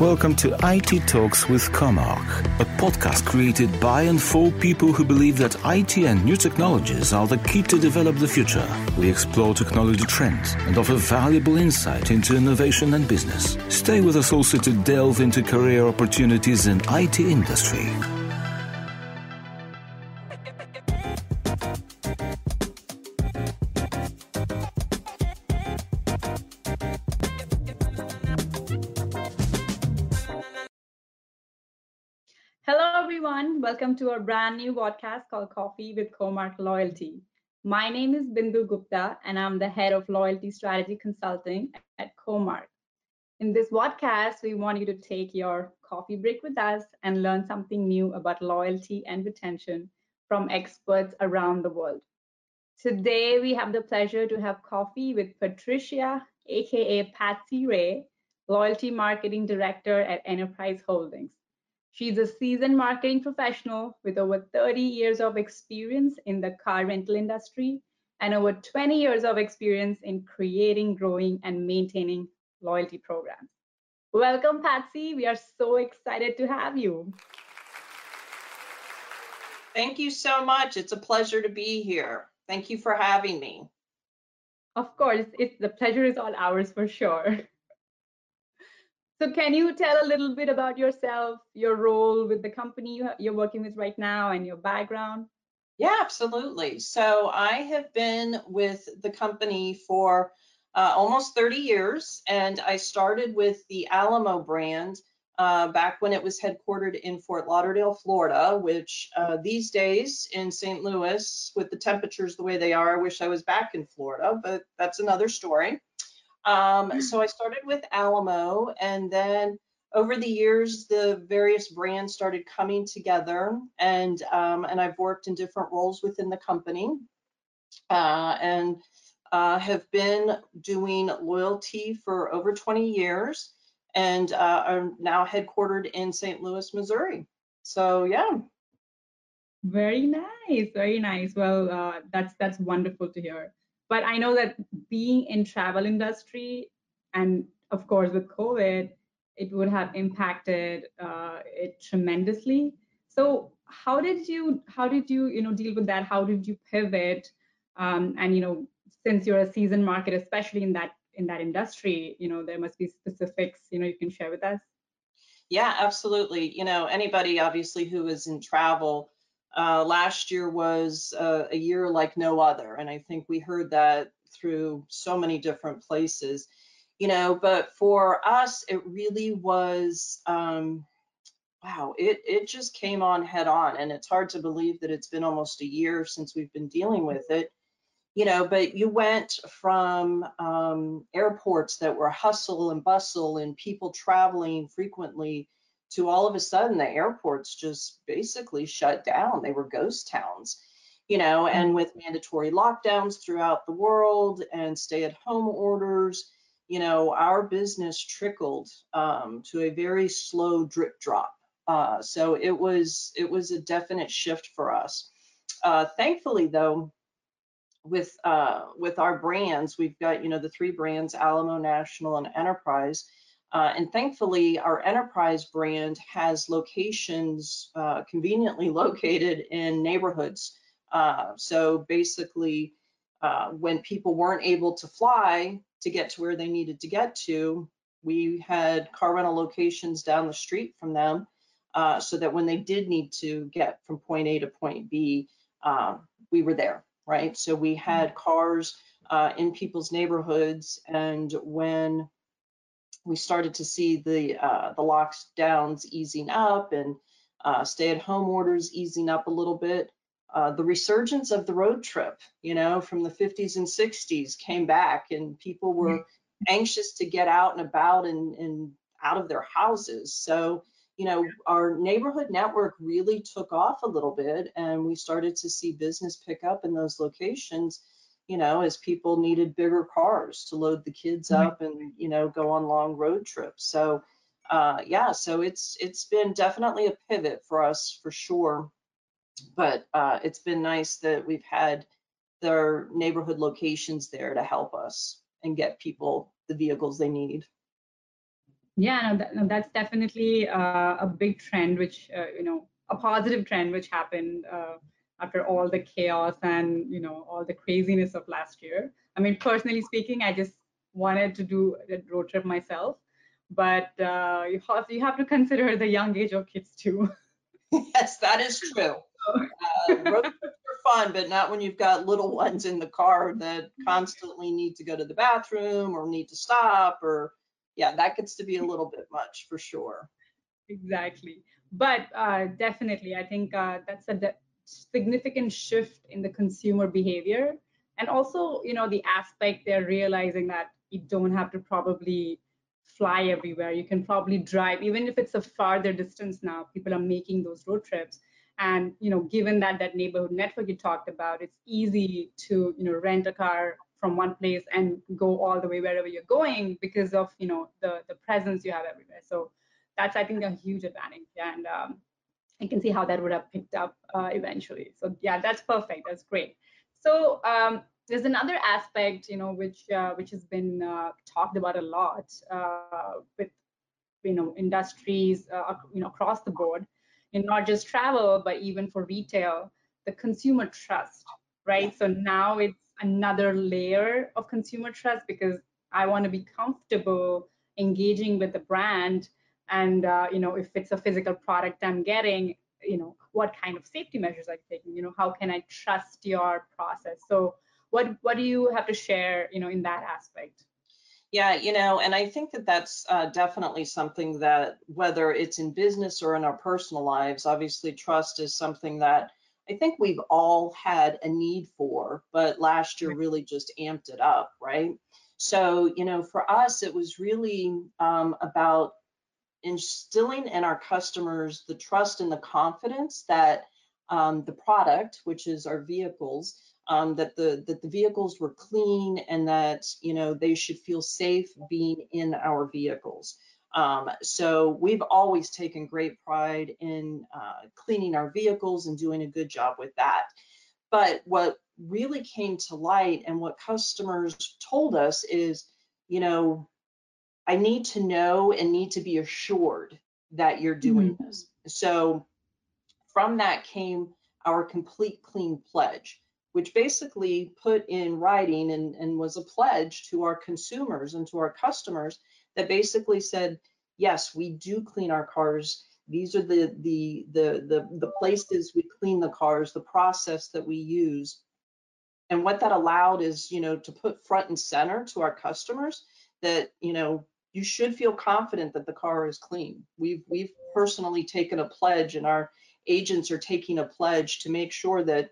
Welcome to IT Talks with Comarch, a podcast created by and for people who believe that IT and new technologies are the key to develop the future. We explore technology trends and offer valuable insight into innovation and business. Stay with us also to delve into career opportunities in IT industry. Welcome to our brand new podcast called Coffee with Comarch Loyalty. My name is Bindu Gupta, and I'm the head of Loyalty Strategy Consulting at Comarch. In this podcast, we want you to take your coffee break with us and learn something new about loyalty and retention from experts around the world. Today, we have the pleasure to have coffee with Patricia, aka Patsy Ray, Loyalty Marketing Director at Enterprise Holdings. She's a seasoned marketing professional with over 30 years of experience in the car rental industry and over 20 years of experience in creating, growing, and maintaining loyalty programs. Welcome, Patsy. We are so excited to have you. Thank you so much. It's a pleasure to be here. Thank you for having me. Of course, it's the pleasure is all ours for sure. So can you tell a little bit about yourself, your role with the company you're working with right now and your background? Yeah, absolutely. So I have been with the company for uh, almost 30 years, and I started with the Alamo brand uh, back when it was headquartered in Fort Lauderdale, Florida, which uh, these days in St. Louis, with the temperatures the way they are, I wish I was back in Florida, but that's another story. Um, so I started with Alamo, and then over the years, the various brands started coming together, and um, and I've worked in different roles within the company, uh, and uh, have been doing loyalty for over 20 years, and uh, are now headquartered in St. Louis, Missouri. So yeah. Very nice, very nice. Well, uh, that's that's wonderful to hear but i know that being in travel industry and of course with covid it would have impacted uh, it tremendously. So how did you how did you you know deal with that? How did you pivot um, and you know since you're a seasoned market especially in that in that industry you know there must be specifics you know you can share with us. Yeah absolutely. You know anybody obviously who is in travel uh, last year was uh, a year like no other, and I think we heard that through so many different places, you know. But for us, it really was, um, wow, it it just came on head on, and it's hard to believe that it's been almost a year since we've been dealing with it, you know. But you went from um, airports that were hustle and bustle and people traveling frequently to all of a sudden the airports just basically shut down. They were ghost towns, you know, and with mandatory lockdowns throughout the world and stay at home orders, you know, our business trickled um, to a very slow drip drop. Uh, so it was it was a definite shift for us. Uh, thankfully, though, with uh, with our brands, we've got you know the three brands, Alamo, National, and Enterprise uh, and thankfully, our enterprise brand has locations uh, conveniently located in neighborhoods. Uh, so basically, uh, when people weren't able to fly to get to where they needed to get to, we had car rental locations down the street from them uh, so that when they did need to get from point A to point B, uh, we were there, right? So we had cars in people's neighborhoods, and when we started to see the uh, the lockdowns easing up and uh, stay-at-home orders easing up a little bit. Uh, the resurgence of the road trip, you know, from the 50s and 60s came back, and people were anxious to get out and about and, and out of their houses. So, you know, our neighborhood network really took off a little bit, and we started to see business pick up in those locations you know, as people needed bigger cars to load the kids up and, you know, go on long road trips. So, uh, yeah, so it's it's been definitely a pivot for us for sure. But uh, it's been nice that we've had their neighborhood locations there to help us and get people the vehicles they need. Yeah, no, that, no, that's definitely uh, a big trend, which uh, you know, a positive trend which happened uh, after all the chaos and you know all the craziness of last year. I mean, personally speaking, I just wanted to do a road trip myself, but uh, you have you have to consider the young age of kids too. yes, that is true. Uh, road trips are fun, but not when you've got little ones in the car that constantly need to go to the bathroom or need to stop or yeah, that gets to be a little bit much for sure. Exactly. But uh, definitely, I think uh, that's a de- significant shift in the consumer behavior. And also, you know, the aspect they're realizing that you don't have to probably fly everywhere. You can probably drive, even if it's a farther distance now, people are making those road trips. And, you know, given that that neighborhood network you talked about, it's easy to, you know, rent a car from one place and go all the way wherever you're going because of, you know, the, the presence you have everywhere. So that's, I think, a huge advantage. And um, I can see how that would have picked up uh, eventually. So yeah, that's perfect. That's great. So um, there's another aspect, you know, which uh, which has been uh, talked about a lot uh, with you know industries, uh, you know, across the board, in not just travel but even for retail, the consumer trust, right? So now it's another layer of consumer trust because I want to be comfortable engaging with the brand, and uh, you know, if it's a physical product I'm getting, you know, what kind of safety measures I'm taking, you know, how can I trust your process? So what what do you have to share you know in that aspect? Yeah you know and i think that that's uh, definitely something that whether it's in business or in our personal lives obviously trust is something that i think we've all had a need for but last year really just amped it up right? So you know for us it was really um, about instilling in our customers the trust and the confidence that um, the product which is our vehicles um, that the that the vehicles were clean and that you know they should feel safe being in our vehicles. Um, so we've always taken great pride in uh, cleaning our vehicles and doing a good job with that. But what really came to light and what customers told us is, you know, I need to know and need to be assured that you're doing mm-hmm. this. So from that came our complete clean pledge which basically put in writing and, and was a pledge to our consumers and to our customers that basically said, yes, we do clean our cars. These are the, the, the, the, the places we clean the cars, the process that we use. And what that allowed is, you know, to put front and center to our customers that, you know, you should feel confident that the car is clean. We've we've personally taken a pledge and our agents are taking a pledge to make sure that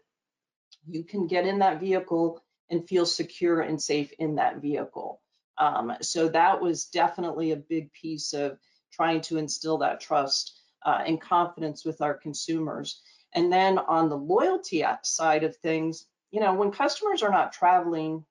you can get in that vehicle and feel secure and safe in that vehicle. Um, so that was definitely a big piece of trying to instill that trust uh, and confidence with our consumers. And then on the loyalty side of things, you know, when customers are not traveling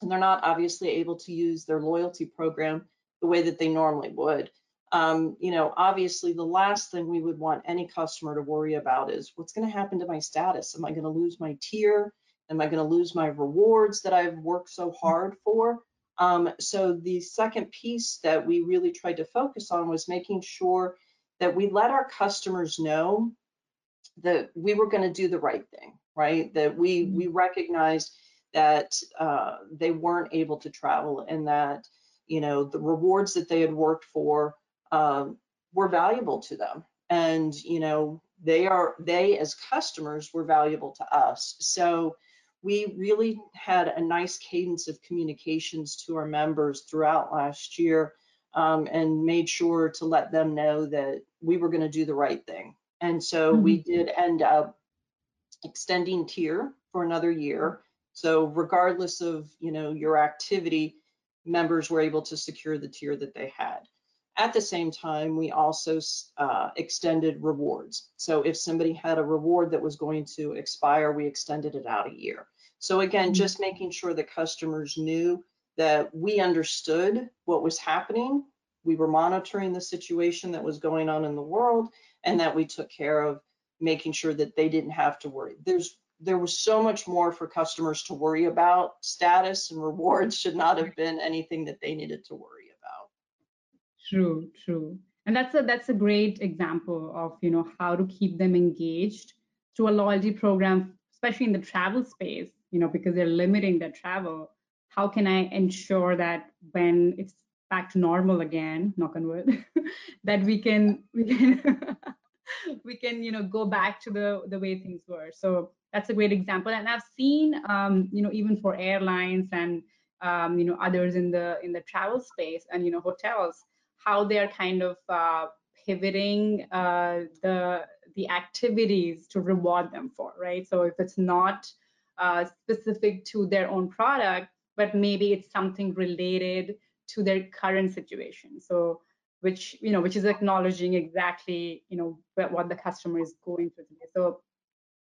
and they're not obviously able to use their loyalty program the way that they normally would, um, you know, obviously the last thing we would want any customer to worry about is what's going to happen to my status? Am I going to lose my tier? Am I going to lose my rewards that I've worked so hard for? Um, so the second piece that we really tried to focus on was making sure that we let our customers know that we were going to do the right thing, right? That we we recognized that uh, they weren't able to travel and that you know the rewards that they had worked for um, were valuable to them. And you know they are they as customers were valuable to us. So we really had a nice cadence of communications to our members throughout last year um, and made sure to let them know that we were going to do the right thing. And so mm-hmm. we did end up extending tier for another year. So regardless of you know your activity members were able to secure the tier that they had at the same time, we also uh, extended rewards. So if somebody had a reward that was going to expire, we extended it out a year. So again, mm-hmm. just making sure that customers knew that we understood what was happening, we were monitoring the situation that was going on in the world, and that we took care of making sure that they didn't have to worry. There's there was so much more for customers to worry about. Status and rewards should not have been anything that they needed to worry about. True, true. And that's a that's a great example of you know how to keep them engaged through a loyalty program, especially in the travel space, you know, because they're limiting their travel. How can I ensure that when it's back to normal again, knock on wood, that we can we can we can you know go back to the the way things were. So that's a great example. And I've seen um, you know even for airlines and um, you know others in the in the travel space and you know hotels how they're kind of uh, pivoting uh, the the activities to reward them for right? So if it's not uh, specific to their own product but maybe it's something related to their current situation. So which you know which is acknowledging exactly you know what the customer is going through today. So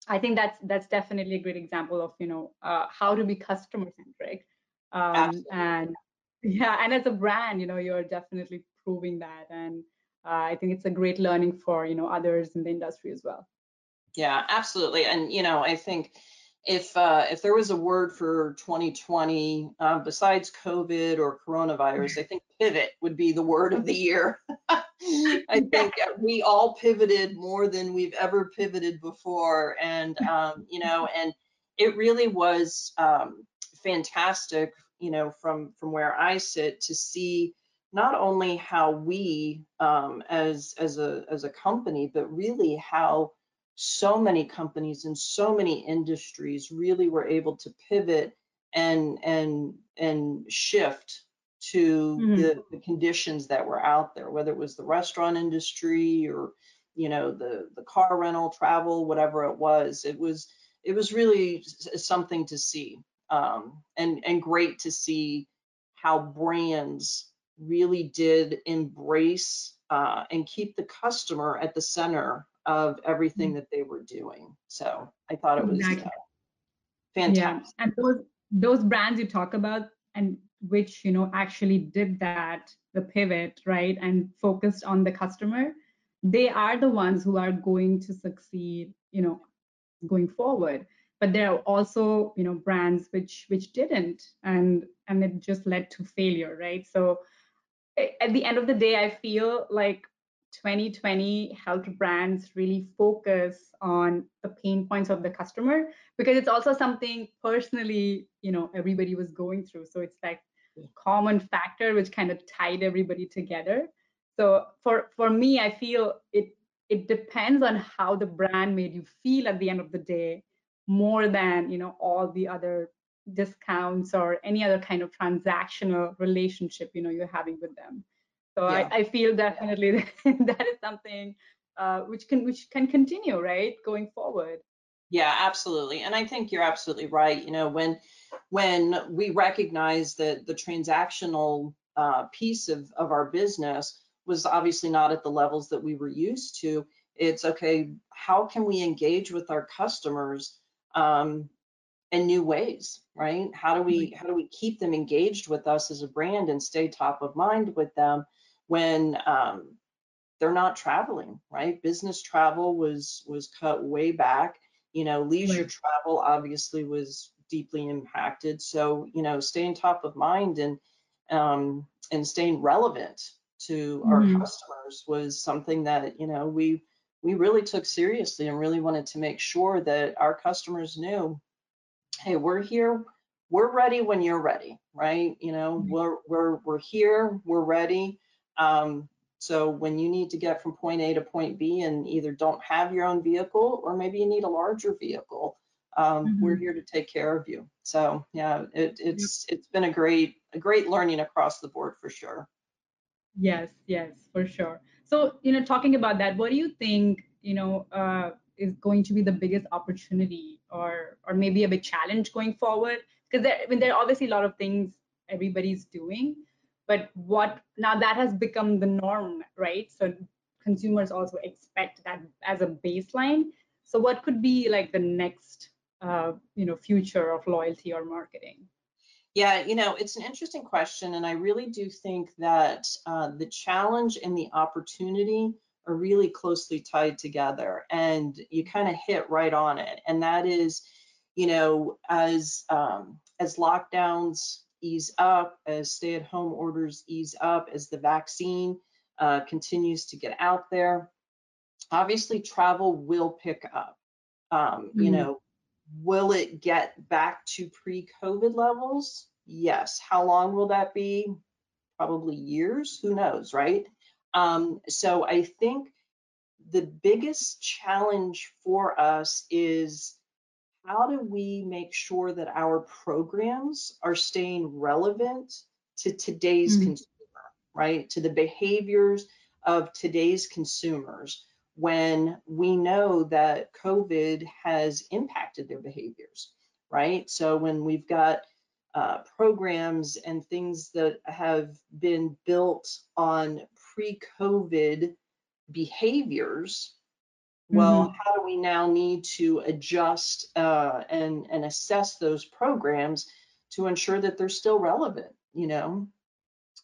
i think that's that's definitely a great example of you know uh, how to be customer centric um, and yeah and as a brand you know you're definitely proving that and uh, i think it's a great learning for you know others in the industry as well. Yeah absolutely and you know i think if uh, if there was a word for 2020 uh, besides COVID or coronavirus, I think pivot would be the word of the year. I think we all pivoted more than we've ever pivoted before, and um, you know, and it really was um, fantastic, you know, from from where I sit to see not only how we um, as as a as a company, but really how so many companies and so many industries really were able to pivot and and and shift to mm-hmm. the, the conditions that were out there whether it was the restaurant industry or you know the the car rental travel whatever it was it was it was really something to see um, and and great to see how brands really did embrace uh, and keep the customer at the center of everything mm. that they were doing. So I thought it was exactly. uh, fantastic. Yeah. And those those brands you talk about and which you know actually did that the pivot right and focused on the customer they are the ones who are going to succeed you know going forward but there are also you know brands which which didn't and and it just led to failure right so at the end of the day i feel like 2020 helped brands really focus on the pain points of the customer because it's also something personally you know everybody was going through. So it's like common factor which kind of tied everybody together. So for for me i feel it it depends on how the brand made you feel at the end of the day more than you know all the other discounts or any other kind of transactional relationship you know you're having with them so yeah. I, I, feel definitely that, that is something uh, which can which can continue, right, going forward. Yeah, absolutely. And I think you're absolutely right. You know, when when we recognize that the transactional uh, piece of, of our business was obviously not at the levels that we were used to, it's okay, how can we engage with our customers um, in new ways, right? How do we how do we keep them engaged with us as a brand and stay top of mind with them? When um, they're not traveling, right? Business travel was was cut way back. You know, leisure right. travel obviously was deeply impacted. So you know, staying top of mind and um, and staying relevant to mm-hmm. our customers was something that you know we we really took seriously and really wanted to make sure that our customers knew, hey, we're here, we're ready when you're ready, right? You know, mm-hmm. we're we're we're here, we're ready. Um, so when you need to get from point A to point B and either don't have your own vehicle or maybe you need a larger vehicle, um, mm-hmm. we're here to take care of you. So yeah, it, it's it's been a great a great learning across the board for sure. Yes, yes, for sure. So you know, talking about that, what do you think you know uh, is going to be the biggest opportunity or or maybe a big challenge going forward? Because I mean, there are obviously a lot of things everybody's doing, but what now that has become the norm right? So consumers also expect that as a baseline. So what could be like the next uh, you know future of loyalty or marketing? Yeah, you know, it's an interesting question, and I really do think that uh, the challenge and the opportunity are really closely tied together, and you kind of hit right on it. And that is, you know, as um, as lockdowns ease up, as stay at home orders ease up, as the vaccine uh, continues to get out there, obviously travel will pick up. Um, mm-hmm. You know, will it get back to pre COVID levels? Yes. How long will that be? Probably years. Who knows, right? Um, so I think the biggest challenge for us is how do we make sure that our programs are staying relevant to today's mm-hmm. consumer, right? To the behaviors of today's consumers when we know that COVID has impacted their behaviors, right? So when we've got uh, programs and things that have been built on pre-COVID behaviors, well, mm-hmm. how do we now need to adjust uh, and and assess those programs to ensure that they're still relevant? You know,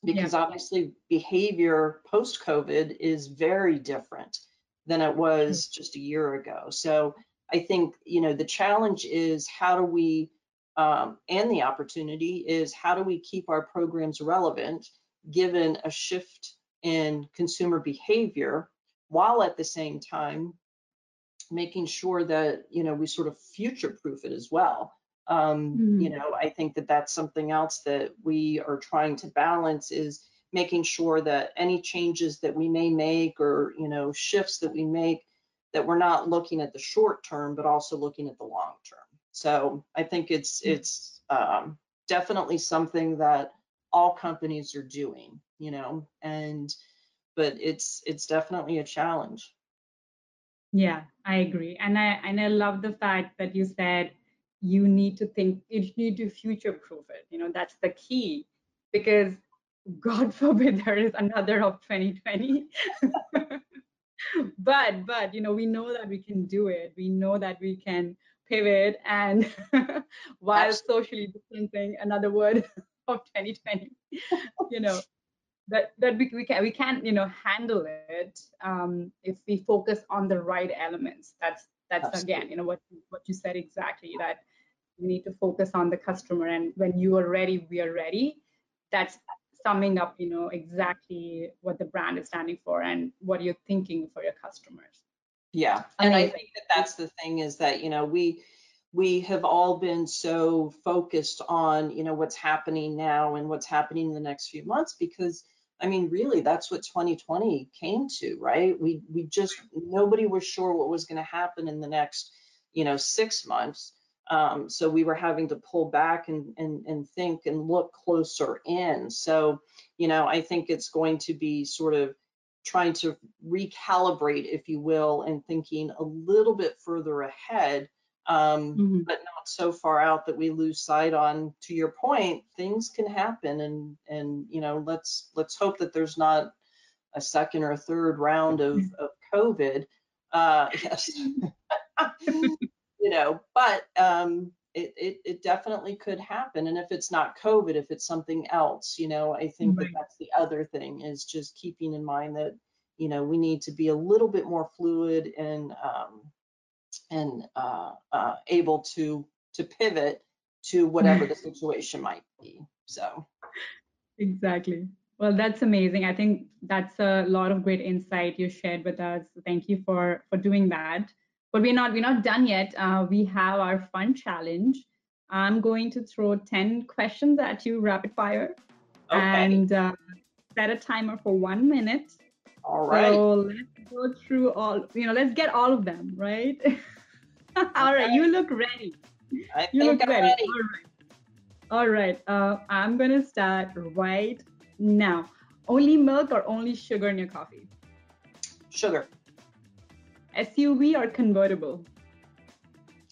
because yeah. obviously behavior post COVID is very different than it was mm-hmm. just a year ago. So I think you know the challenge is how do we um, and the opportunity is how do we keep our programs relevant given a shift in consumer behavior while at the same time making sure that you know we sort of future proof it as well um, mm-hmm. you know i think that that's something else that we are trying to balance is making sure that any changes that we may make or you know shifts that we make that we're not looking at the short term but also looking at the long term so i think it's mm. it's um, definitely something that all companies are doing you know and but it's it's definitely a challenge yeah i agree and i and i love the fact that you said you need to think you need to future proof it you know that's the key because God forbid there is another of 2020. but but you know we know that we can do it. We know that we can pivot and while Absolutely. socially distancing, another word of 2020, you know that that we, we can we can you know handle it um, if we focus on the right elements. That's that's Absolutely. again you know what what you said exactly that you need to focus on the customer and when you are ready we are ready that's summing up, you know, exactly what the brand is standing for and what you're thinking for your customers. Yeah, and Amazing. I think that that's the thing is that you know we we have all been so focused on you know what's happening now and what's happening in the next few months because I mean really that's what 2020 came to, right? We we just nobody was sure what was going to happen in the next you know six months. Um, so we were having to pull back and, and, and think and look closer in. So, you know, I think it's going to be sort of trying to recalibrate, if you will, and thinking a little bit further ahead, um, mm-hmm. but not so far out that we lose sight on. To your point, things can happen, and and you know, let's let's hope that there's not a second or a third round of, of COVID. Uh, yes. you know, but um, it, it, it, definitely could happen. And if it's not COVID, if it's something else, you know, I think right. that that's the other thing is just keeping in mind that, you know, we need to be a little bit more fluid and um, and uh, uh, able to to pivot to whatever the situation might be. So exactly. Well, that's amazing. I think that's a lot of great insight you shared with us. Thank you for for doing that. But we're not we're not done yet. Uh, we have our fun challenge. I'm going to throw 10 questions at you rapid fire okay. and uh, set a timer for one minute. All right. So let's go through all, you know, let's get all of them, right? all okay. right, you look ready. I you look ready. ready. All right. All right. Uh, I'm going to start right now. Only milk or only sugar in your coffee? Sugar. SUV or convertible?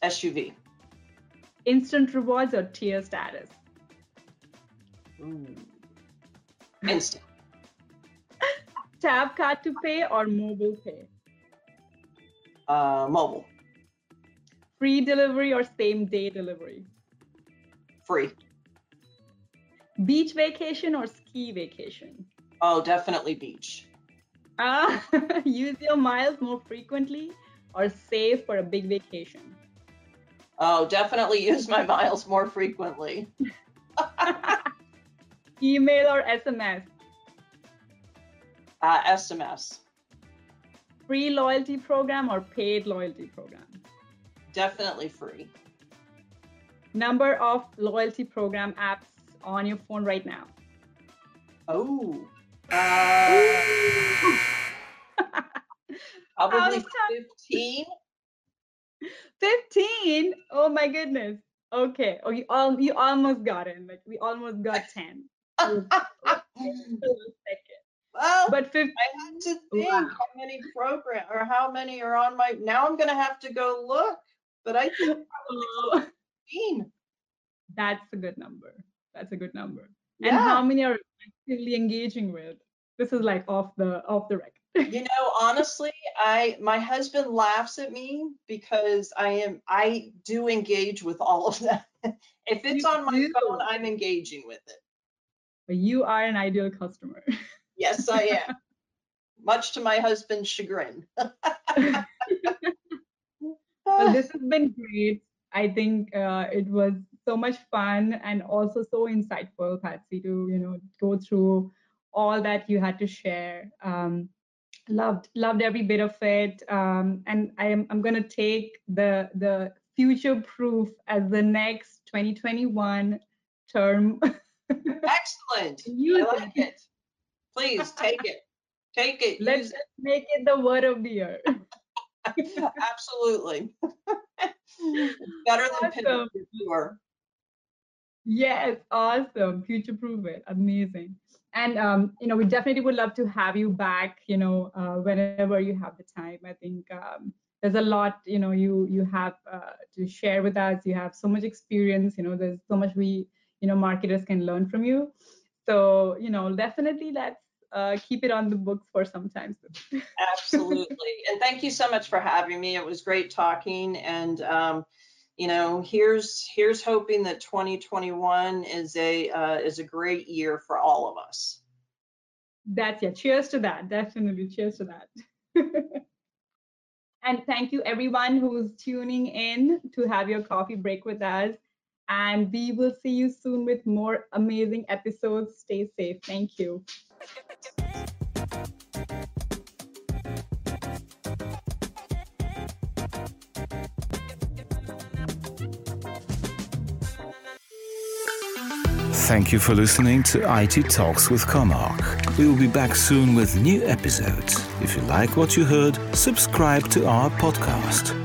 SUV. Instant rewards or tier status? Ooh. Instant. Tap card to pay or mobile pay? Uh, mobile. Free delivery or same day delivery? Free. Beach vacation or ski vacation? Oh, definitely beach. Uh, use your miles more frequently or save for a big vacation? Oh, definitely use my miles more frequently. Email or SMS? Uh, SMS. Free loyalty program or paid loyalty program? Definitely free. Number of loyalty program apps on your phone right now? Oh. Uh, probably 15. 15? Oh my goodness. Okay. Oh, you all you almost got it. Like we almost got 10. well, but 15, I had to think Wow. how many program or how many are on my. Now I'm gonna have to go look, but I think oh, 15. that's a good number. That's a good number. Yeah. And how many are actively engaging with? This is like off the off the record. you know honestly i my husband laughs at me because i am i do engage with all of them if it's You on my do. phone i'm engaging with it But you are an ideal customer. Yes i am much to my husband's chagrin well, this has been great. I think uh, it was so much fun and also so insightful, Patsy, to you know go through all that you had to share. Um, loved loved every bit of it, um, and I am I'm gonna take the the future proof as the next 2021 term. excellent Use i like it please take it take it Let's use make it the word of the year. absolutely better than Awesome. Pinterest, for sure. Yes, awesome. Future proof it. Amazing. And um, you know, we definitely would love to have you back, you know, uh, whenever you have the time. I think um, there's a lot, you know, you you have uh, to share with us. You have so much experience, you know, there's so much we, you know, marketers can learn from you. So, you know, definitely let's uh, keep it on the books for some time soon. Absolutely. and thank you so much for having me. It was great talking. And, um, you know, here's here's hoping that 2021 is a uh, is a great year for all of us. That's yeah. Cheers to that. Definitely. Cheers to that. and thank you everyone who's tuning in to have your coffee break with us. And we will see you soon with more amazing episodes. Stay safe. Thank you. Thank you for listening to IT Talks with Comarch. We will be back soon with new episodes. If you like what you heard, subscribe to our podcast.